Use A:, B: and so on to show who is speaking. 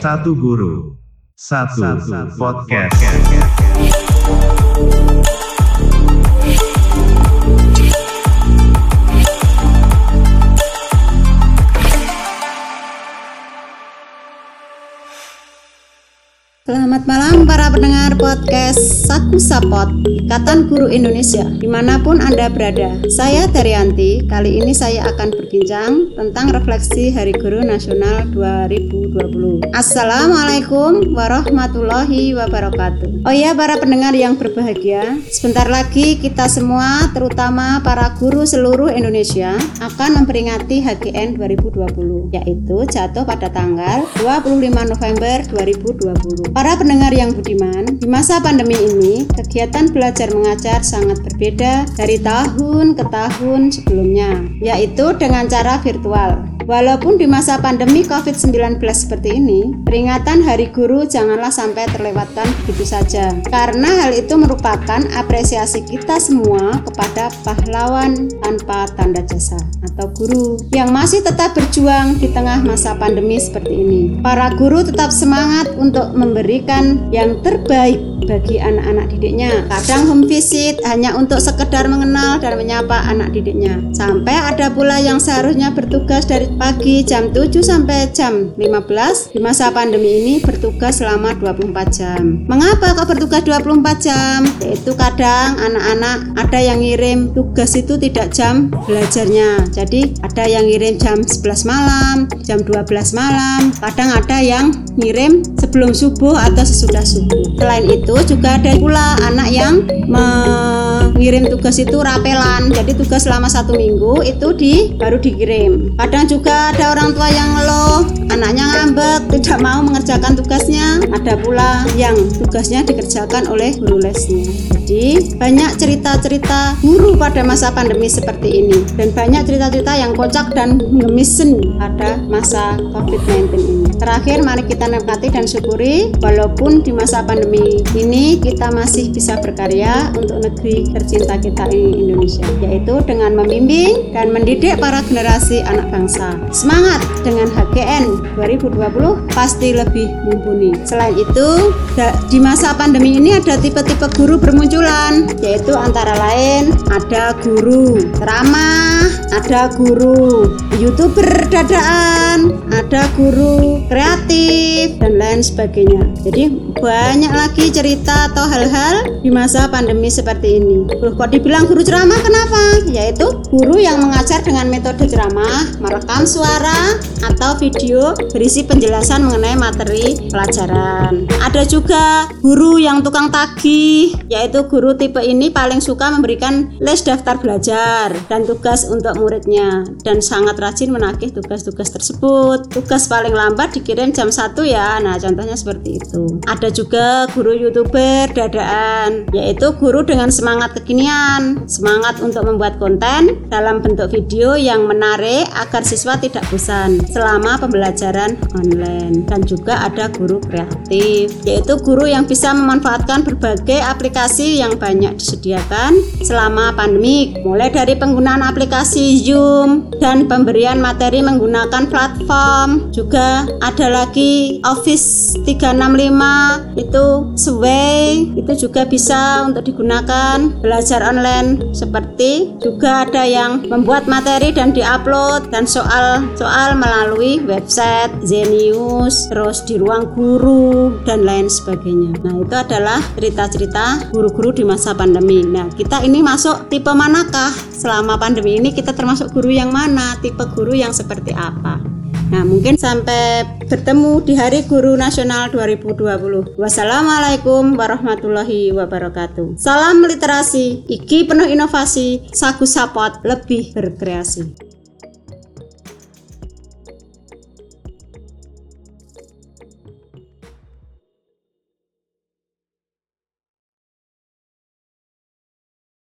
A: Satu guru, satu podcast.
B: Selamat malam para pendengar podcast Saku Sapot Ikatan Guru Indonesia di mana pun Anda berada. Saya Daryanti, kali ini saya akan berbincang tentang refleksi Hari Guru Nasional 2020 Assalamualaikum warahmatullahi wabarakatuh. Oh ya para pendengar yang berbahagia Sebentar lagi kita semua terutama para guru seluruh Indonesia akan memperingati HGN 2020 yaitu jatuh pada tanggal 25 November 2020 Para pendengar yang budiman, di masa pandemi ini, kegiatan belajar mengajar sangat berbeda dari tahun ke tahun sebelumnya, yaitu dengan cara virtual. Walaupun di masa pandemi COVID-19 seperti ini, peringatan Hari Guru janganlah sampai terlewatkan begitu saja. Karena hal itu merupakan apresiasi kita semua kepada pahlawan tanpa tanda jasa atau guru yang masih tetap berjuang di tengah masa pandemi seperti ini. Para guru tetap semangat untuk memberikan yang terbaik bagi anak-anak didiknya. Kadang home visit hanya untuk sekedar mengenal dan menyapa anak didiknya. Sampai ada pula yang seharusnya bertugas dari pagi jam 7 sampai jam 15 di masa pandemi ini bertugas selama 24 jam. Mengapa kok bertugas 24 jam? Yaitu kadang anak-anak ada yang ngirim tugas itu tidak jam belajarnya. Jadi ada yang ngirim jam 11 malam, jam 12 malam, kadang ada yang ngirim sebelum subuh atau sesudah subuh. Selain itu juga ada pula anak yang mengirim tugas itu rapelan jadi tugas selama satu minggu itu di baru dikirim kadang juga ada orang tua yang mengerjakan tugasnya. Ada pula yang tugasnya dikerjakan oleh guru lesnya jadi banyak cerita-cerita guru pada masa pandemi seperti ini. Dan banyak cerita-cerita yang kocak dan ngemisen pada masa COVID-19 ini. Terakhir mari kita nikmati dan syukuri walaupun di masa pandemi ini kita masih bisa berkarya untuk negeri tercinta kita ini Indonesia yaitu dengan membimbing dan mendidik para generasi anak bangsa. Semangat dengan HGN 2020 pasti lebih mumpuni. Selain itu di masa pandemi ini ada tipe-tipe guru bermunculan yaitu antara lain ada guru ramah ada guru youtuber dadaan ada guru kreatif dan lain sebagainya. Jadi banyak lagi cerita atau hal-hal di masa pandemi seperti ini. Loh, kok dibilang guru ceramah kenapa? yaitu guru yang mengajar dengan metode ceramah merekam suara atau video berisi penjelasan mengenai materi pelajaran. Ada juga guru yang tukang tagih yaitu guru tipe ini paling suka memberikan les daftar belajar dan tugas untuk muridnya. Dan sangat rajin menagih tugas-tugas tersebut. Tugas paling lambat dikirim jam 1 ya. Nah contohnya seperti itu. Ada juga guru youtuber dadaan yaitu guru dengan semangat kekinian. Semangat untuk membuat konten dalam bentuk video yang menarik agar siswa tidak bosan selama pembelajaran online. Dan juga ada guru kreatif yaitu guru yang bisa memanfaatkan berbagai aplikasi yang banyak disediakan selama pandemi mulai dari penggunaan aplikasi Zoom dan pemberian materi menggunakan platform. Juga ada lagi Office 365 itu Sway itu juga bisa untuk digunakan belajar online. Seperti juga ada yang membuat materi dan diupload dan soal-soal melalui website Zenius terus di ruang guru dan lain sebagainya. Nah itu adalah cerita-cerita guru-guru di masa pandemi. Nah kita ini masuk tipe manakah selama pandemi ini kita termasuk guru yang mana tipe guru yang seperti apa Nah, mungkin sampai bertemu di Hari Guru Nasional 2020. Wassalamualaikum warahmatullahi wabarakatuh. Salam literasi, iki penuh inovasi, sagu sapot lebih berkreasi.